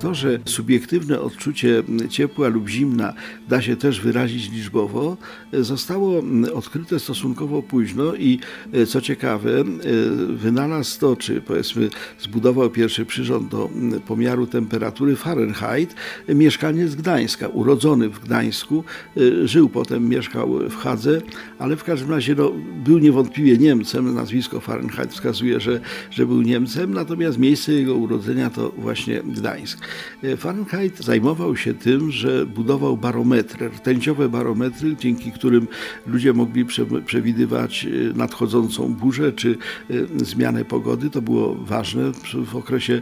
To, że subiektywne odczucie ciepła lub zimna da się też wyrazić liczbowo, zostało odkryte stosunkowo późno i co ciekawe, wynalazł to, czy powiedzmy zbudował pierwszy przyrząd do pomiaru temperatury Fahrenheit mieszkaniec Gdańska, urodzony w Gdańsku, żył potem, mieszkał w Hadze, ale w każdym razie no, był niewątpliwie Niemcem, nazwisko Fahrenheit wskazuje, że, że był Niemcem, natomiast miejsce jego urodzenia to właśnie Gdańsk. E, Fahrenheit zajmował się tym, że budował barometry, rtęciowe barometry, dzięki którym ludzie mogli przewidywać e, nadchodzącą burzę czy e, zmianę pogody. To było ważne w okresie,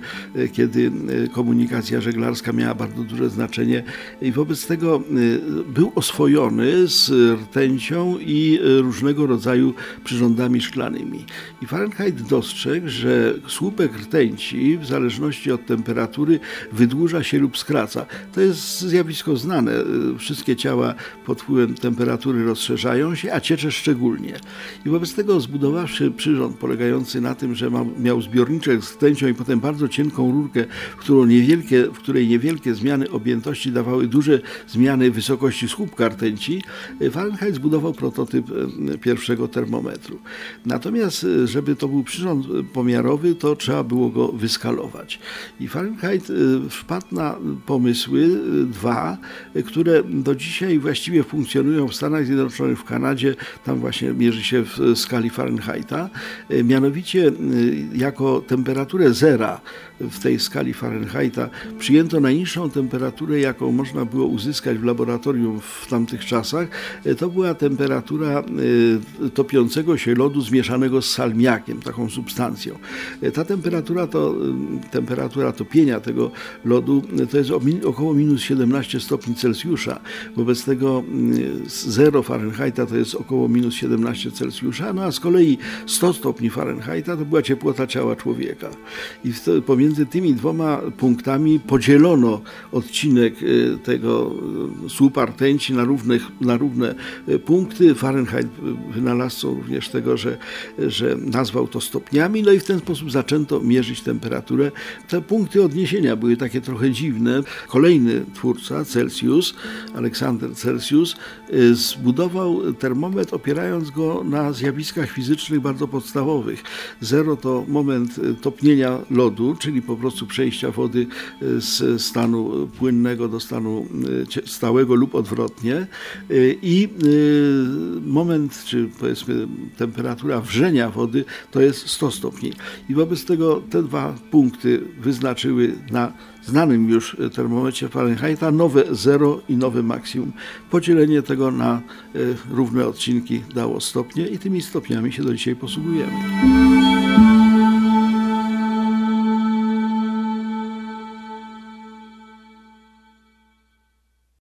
kiedy komunikacja żeglarska miała bardzo duże znaczenie i wobec tego był oswojony z rtęcią i różnego rodzaju przyrządami szklanymi. I Fahrenheit dostrzegł, że słupek rtęci w zależności od temperatury wydłuża się lub skraca. To jest zjawisko znane. Wszystkie ciała pod wpływem temperatury rozszerzają się, a ciecze szczególnie. I wobec tego zbudowawszy przyrząd polegający na tym, że miał zbiorniczek z rtęcią i potem bardzo cienką rurkę, w, którą niewielkie, w której niewielkie zmiany objętości dawały duże zmiany wysokości słupka rtęci, Fahrenheit zbudował prototyp e, pierwszego termometru. Natomiast, e, żeby to był przyrząd pomiarowy, to trzeba było go wyskalować. I Fahrenheit e, wpadł na pomysły, y, dwa, które do dzisiaj właściwie funkcjonują w Stanach Zjednoczonych, w Kanadzie, tam właśnie mierzy się w skali Fahrenheita, y, mianowicie y, jako temperaturę zera w tej skali Fahrenheita przyjęto najniższą temperaturę, jaką można było uzyskać w laboratorium w tamtych czasach. To była temperatura topiącego się lodu zmieszanego z salmiakiem, taką substancją. Ta temperatura to temperatura topienia tego lodu to jest około minus 17 stopni Celsjusza. Wobec tego 0 Fahrenheita to jest około minus 17 Celsjusza, no a z kolei 100 stopni Fahrenheita to była ciepłota ciała człowieka. I pomiędzy tymi dwoma punktami podzielono odcinek y, tego y, słupa rtęci na, równych, na równe y, punkty. Fahrenheit wynalazcą również tego, że, że nazwał to stopniami, no i w ten sposób zaczęto mierzyć temperaturę. Te punkty odniesienia były takie trochę dziwne. Kolejny twórca, Celsius, Aleksander Celsius, y, zbudował termometr opierając go na zjawiskach fizycznych bardzo podstawowych. Zero to moment y, topnienia lodu, czyli po prostu przejścia wody y, z stanu płynnego do stanu stałego lub odwrotnie i moment, czy powiedzmy temperatura wrzenia wody to jest 100 stopni. I wobec tego te dwa punkty wyznaczyły na znanym już termometrze Fahrenheita nowe zero i nowe maksimum. Podzielenie tego na e, równe odcinki dało stopnie i tymi stopniami się do dzisiaj posługujemy.